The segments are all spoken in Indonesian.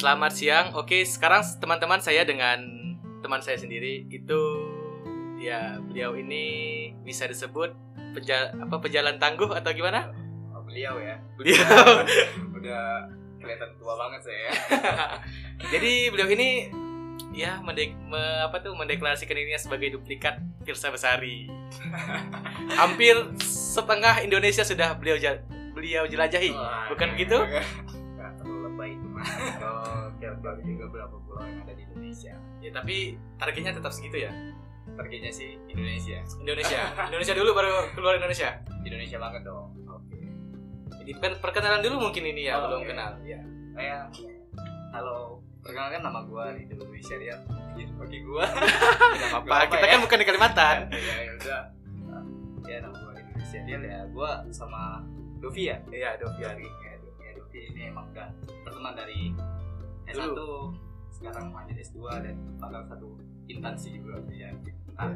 Selamat siang. Oke, sekarang teman-teman saya dengan teman saya sendiri itu ya beliau ini bisa disebut peja- apa pejalan tangguh atau gimana? Oh, beliau ya Beliau. udah kelihatan tua banget saya ya Jadi beliau ini ya mendek me- apa tuh mendeklarasikan dirinya sebagai duplikat Pirsa Besari. Hampir setengah Indonesia sudah beliau beliau jelajahi. Wah, Bukan begitu? nggak terlalu lebay itu mah oke juga berapa pulau yang ada di Indonesia Ya tapi targetnya tetap segitu ya. targetnya sih Indonesia Indonesia. Indonesia dulu baru keluar Indonesia. Indonesia banget dong Oke. Jadi per- perkenalan dulu mungkin ini ya, Oh, belum iya. kenal. Ya. saya halo perkenalkan nama gua di dulu Syariat jadi pakai gua Tidak apa-apa. Kita kan bukan di Kalimantan. ya ya udah ya nama gua di Indonesia dia ya gua sama Dovi ya Iya, ya Dovi ya Dovi ini emang udah berteman dari S1 sekarang lanjut S2 dan bakal satu instansi juga ya. Entah.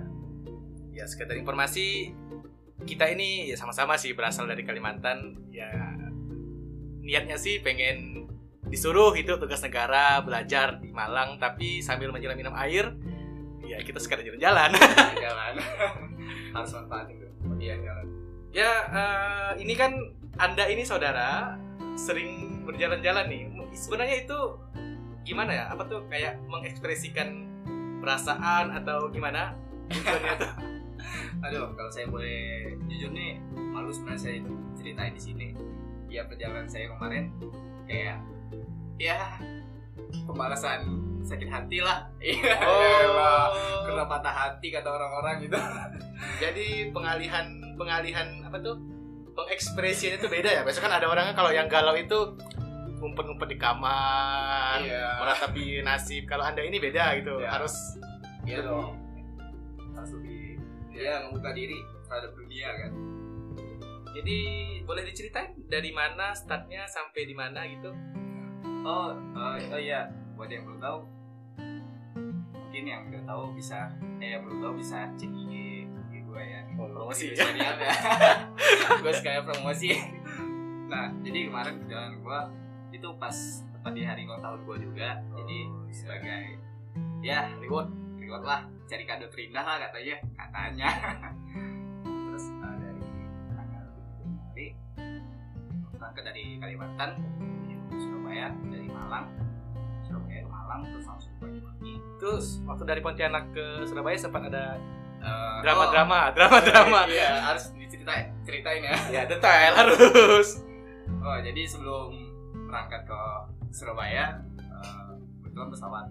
Ya, sekedar informasi kita ini ya sama-sama sih berasal dari Kalimantan. Ya niatnya sih pengen disuruh itu tugas negara belajar di Malang tapi sambil menyelam minum air ya kita sekedar jalan-jalan. Jalan. Harus manfaatin tuh iya jalan. Ya eh, ini kan anda ini saudara sering berjalan-jalan nih. Sebenarnya itu gimana ya? Apa tuh kayak mengekspresikan perasaan atau gimana? Tujuannya tuh? Aduh kalau saya boleh jujur nih malu sebenarnya saya ceritain di sini. Ya perjalanan saya kemarin kayak ya pembalasan sakit hati lah. Iya. Oh. kena patah hati kata orang-orang gitu. Jadi pengalihan pengalihan apa tuh? Pengekspresiannya itu beda ya. Biasanya kan ada orangnya kalau yang galau itu ngumpet-ngumpet di kamar Iya. meratapi nasib. Kalau anda ini beda gitu Iya. harus iya dong. harus lebih ya membuka diri terhadap dunia kan? Jadi boleh diceritain dari mana startnya sampai di mana gitu? Oh oh, oh iya. Buat yang belum tahu mungkin yang udah tahu bisa eh yang belum tahu bisa cek IG gue ya. Oh, promosi. Ya gue sekalian promosi. Nah jadi kemarin perjalanan gue itu pas tepat di hari ulang tahun gue juga. Jadi sebagai ya reward reward lah. Cari kado terindah lah katanya katanya. Terus uh, dari tanggal 7 Januari berangkat dari Kalimantan menuju Surabaya dari Malang Surabaya ke Malang terus langsung ke Banyuwangi. Terus waktu dari Pontianak ke Surabaya sempat ada Eh, drama-drama drama-drama. oh, iya harus diceritain ceritain ya. Ya detail harus. Oh jadi sebelum berangkat ke Surabaya eh, kebetulan pesawat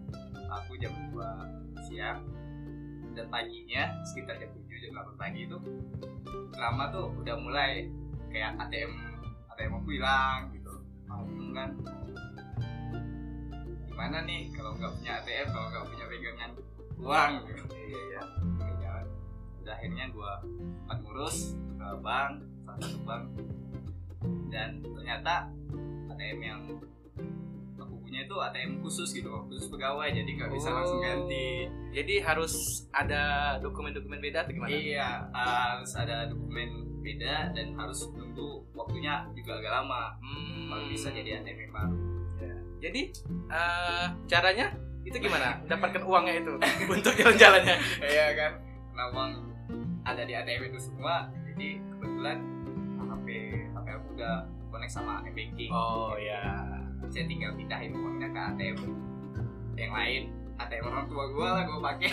aku jam 2 siang dan paginya sekitar jam 7 jam 8 pagi itu drama tuh udah mulai. Kayak ATM ATM aku hilang gitu. Malam kan gimana nih kalau nggak punya ATM kalau nggak punya pegangan uang? Gitu iya iya. Jalan. Udah akhirnya gua sempat ngurus ke bank salah satu bank. Dan ternyata ATM yang aku punya itu ATM khusus gitu khusus pegawai jadi nggak bisa Oh. langsung ganti. Jadi harus ada dokumen-dokumen beda atau gimana? Iya harus ada dokumen beda dan harus nunggu waktunya juga agak lama. Hmm. baru bisa jadi ATM yang baru. Jadi eh, caranya itu gimana? Mendapatkan uangnya itu untuk jalan-jalannya. Iya kan? Karena uang ada di ATM itu semua jadi kebetulan HP HP aku udah connect sama banking oh ya saya tinggal pindahin uangnya ke ATM yang lain ATM orang tua gue lah gue pakai.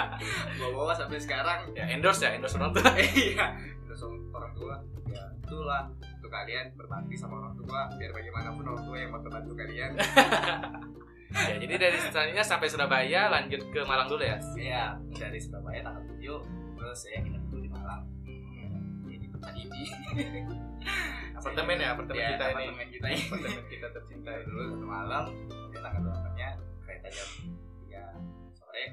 Gue bawa sampai sekarang. Ya endorse ya endorse orang tua. Iya terus orang tua. Ya itulah. Untuk kalian berbakti sama orang tua. Biar bagaimanapun orang tua yang mau bantu kalian. Ya jadi dari selanjutnya sampai Surabaya lanjut ke Malang dulu ya? Iya, dari Surabaya tanggal 7 terus saya nginep dulu di Malang. Jadi tempat ini apartemen ya apartemen Iya, kita ini. kita ini. Apartemen kita tercinta dulu satu malam dia tanggal berapanya kereta jam 3 sore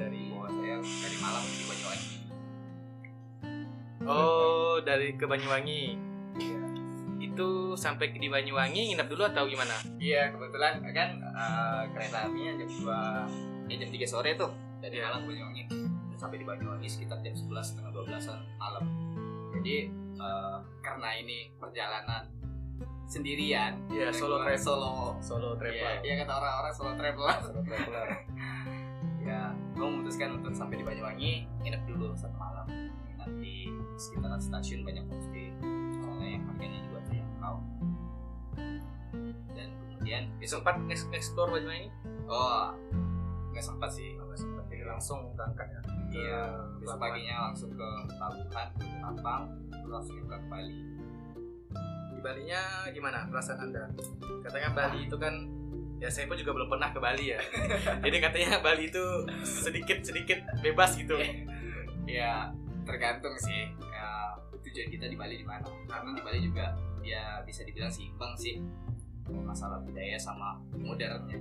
dari bawa saya dari Malang menuju Banyuwangi. Oh dari ke Banyuwangi. Iya. itu sampai di Banyuwangi nginep dulu atau gimana? Iya kebetulan kan eh, kereta apinya jam 2 eh, jam 3 sore tuh dari. Malang ke Banyuwangi. Sampai di Banyuwangi sekitar jam 11 setengah 12 an malam. Jadi eh, karena ini perjalanan sendirian Iya, Dan solo travel. solo Solo Iya, travel. iya kata orang-orang solo traveler Solo traveler. ya gue memutuskan untuk sampai di Banyuwangi nginep dulu satu malam di sekitaran stasiun banyak homestay soalnya yang harganya juga terjangkau dan kemudian Sempat nge- explore Banyuwangi? oh nggak sempat sih Nggak sempat. Jadi langsung berangkat ya. Iya Ke besok paginya langsung ke Pelabuhan ke Tampang terus langsung ke Bali Di Balinya gimana perasaan Anda? Katanya Bali itu kan ya saya pun juga belum pernah ke Bali ya. Jadi katanya Bali itu sedikit-sedikit bebas gitu. ya tergantung sih ya, tujuan kita di Bali di mana karena di Bali juga ya bisa dibilang seimbang sih masalah budaya sama modernnya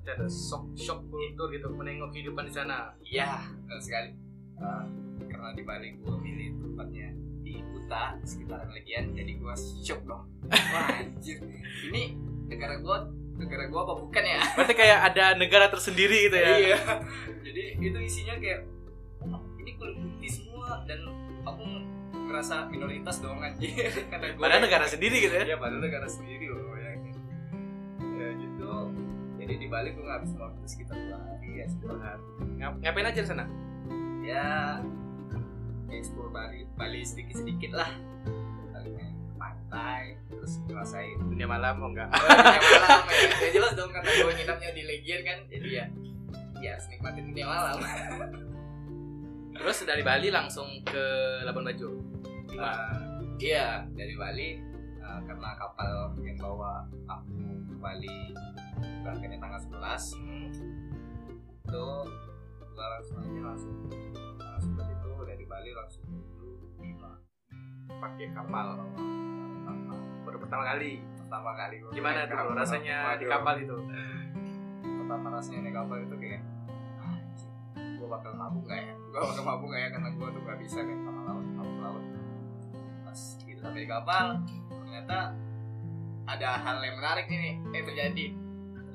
Berarti ada shock shock kultur gitu menengok kehidupan di sana. Iya, benar sekali. Uh, karena di Bali gue milih tempatnya di Kuta, sekitaran Legian, jadi gue shock dong. Wah anjir, ini negara gue, negara gue apa bukan ya? Berarti kayak ada negara tersendiri gitu ya. Iya. Jadi itu isinya kayak, "Wah, ini kulit putih semua dan aku ngerasa minoritas dong anjir. Karena Padahal negara sendiri gitu ya. Iya, padahal negara sendiri loh ya. Ya gitu. Jadi di Bali gue ngabis waktu sekitar dua hari ya, dua hari. Ngap- ngapain aja di sana? ya explore Bali Bali sedikit sedikit lah Bali main ke pantai terus ngerasain Dunia malam oh enggak? dunia malam ya ya jelas dong karena gue nginapnya di Legian kan jadi ya ya harus nikmatin dunia malam Terus dari Bali langsung ke Labuan Bajo. Nah, iya dari Bali uh, karena kapal yang bawa aku ke Bali berangkatnya tanggal 11 itu gua langsung aja langsung 11 itu dari Bali langsung menuju Bima Pakai kapal. pertama Baru pertama kali. pertama kali gua Gimana tuh kapal. rasanya di Waduh. kapal itu? pertama rasanya naik kapal itu kayak ah, gua bakal mabuk gak ya gua bakal mabuk gak ya karena gua tuh gak bisa naik kapal laut kapal laut pas kita sampai di kapal ternyata ada hal yang menarik nih yang terjadi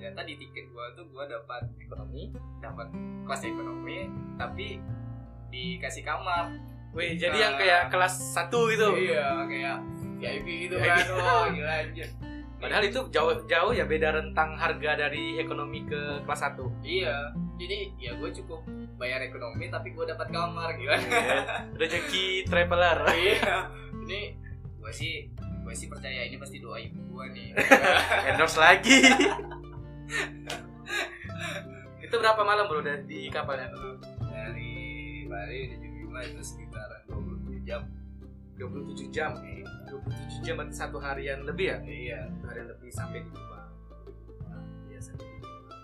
ternyata di tiket gua tuh gua dapat ekonomi dapat kelas ekonomi tapi dikasih kamar Wih, jadi Nah. yang kayak kelas 1 gitu. iya kayak VIP gitu kan wah gila anjir Padahal itu jauh jauh ya beda rentang harga dari ekonomi ke kelas 1. iya jadi ya gue cukup bayar ekonomi tapi gue dapat kamar gila Rezeki traveler. iya ini gue sih gue sih percaya ini pasti doa ibu gue nih Endorse lagi. itu berapa malam bro dari di kapalnya? dari Bali menuju Bima itu sekitaran 27 jam 27 jam. 27 jam berarti satu harian lebih ya? iya Satu harian lebih sampai di Bima. Nah, iya, sampai di Bima.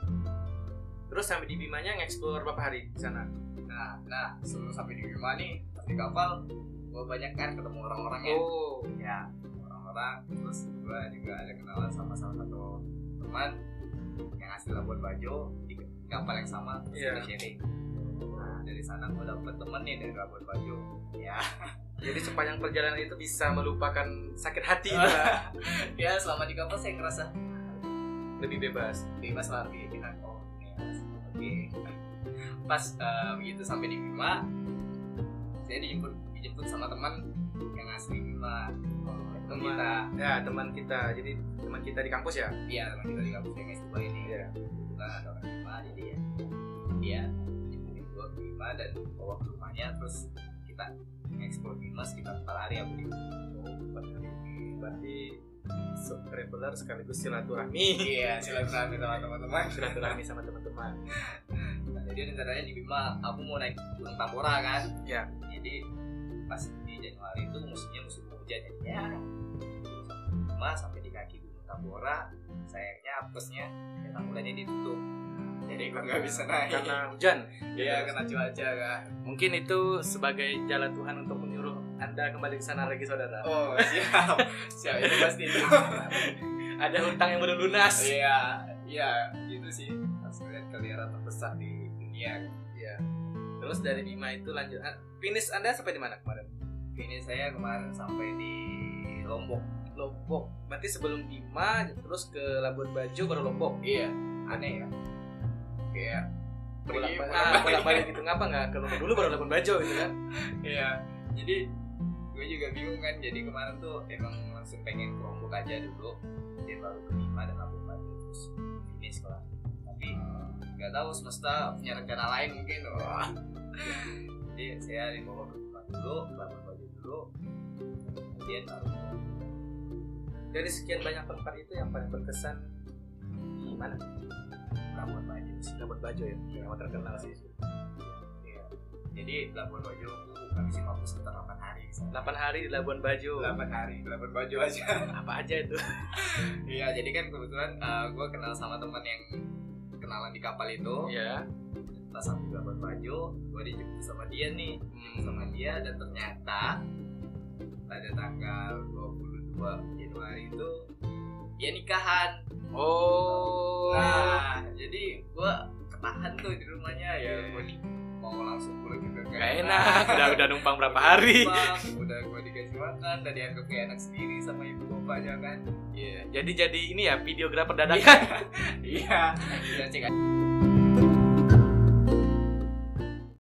Terus sampai di Bimanya ngeksplor berapa hari di sana? nah nah sebelum sampai di Bima nih di kapal gue banyak kan ketemu orang-orangnya Oh, ya orang-orang terus gue juga ada kenalan sama salah satu teman yang asli Labuan Bajo di kapal yang sama terus Iya. kita sharing nah dari sana gue dapet temen nih dari Labuan Bajo ya jadi sepanjang perjalanan itu bisa melupakan sakit hati lah. ya selama di kapal saya ngerasa lebih bebas. bebas lah kayak kita oh ini oke pas eh, begitu sampai di Bima saya dijemput dijemput sama teman yang asli Bima teman Teman- kita Ya teman kita, jadi teman kita di kampus ya. iya teman kita di kampus yang S2 ini Iya. kita ada orang Bima jadi ya dia jemputin gua ke Bima dan bawa ke rumahnya terus kita ngeksplor Bima sekitar 4 hari ya Oh, empat hari. Berarti traveler sekaligus silaturahmi. iya silaturahmi sama teman-teman silaturahmi sama teman-teman. Nah, jadi rencananya di Bima aku mau naik Gunung Tambora kan Ya. jadi pas di Januari itu musimnya musim hujan jadi ya Bima sampai di kaki Gunung Tambora sayangnya apesnya ya tambulannya ditutup jadi gue nggak bisa naik Karena hujan. Iya kena cuaca kan Mungkin itu sebagai jalan Tuhan untuk menyuruh Anda kembali ke sana lagi saudara. oh siap siap itu pasti itu Ada hutang yang belum lunas. iya iya gitu sih harus melihat keliaran terbesar di dunia. Terus dari Bima itu lanjut. ah, Finish Anda sampai di mana kemarin? ini saya kemarin sampai di Lombok Lombok. Berarti sebelum Bima terus ke Labuan Bajo baru Lombok. iya aneh ya kayak Bolak balik, bolak-balik. bolak balik gitu ngapa nggak ke Lombok dulu baru Labuan Bajo gitu kan? Iya, jadi gue juga bingung kan jadi kemarin tuh emang langsung pengen ke Lombok aja dulu dia baru ke Bima dan Labuan Bajo terus finish kelar tapi nggak tahu semesta punya rencana lain mungkin wah jadi saya dibawa ke Bima dulu Labuan Bajo dulu kemudian baru Dari sekian banyak tempat itu yang paling berkesan di mana? Labuan Bajo sih Labuan Bajo ya, yang terkenal sih. Iya. jadi Labuan Bajo habisin waktu sekitar 8 hari di sana. 8 hari di Labuan Bajo. 8 hari Labuan Bajo aja Apa aja itu? Iya, jadi kan kebetulan gue kenal sama teman yang kenalan di kapal itu. Iya. Pas di Labuan Bajo, gue dijemput sama dia nih, Hmm. sama dia dan ternyata pada tanggal 22 Januari itu dia nikahan. Oh. Nah, jadi gue ketahan tuh di rumahnya ya, Iya. gue mau langsung pulang juga Gak enak, udah udah numpang berapa hari. Bang, udah gue dikasih makan, dan dianggap kayak anak sendiri sama ibu bapaknya kan. Iya. Jadi jadi ini ya videografer dadakan. Iya, iya cek aja.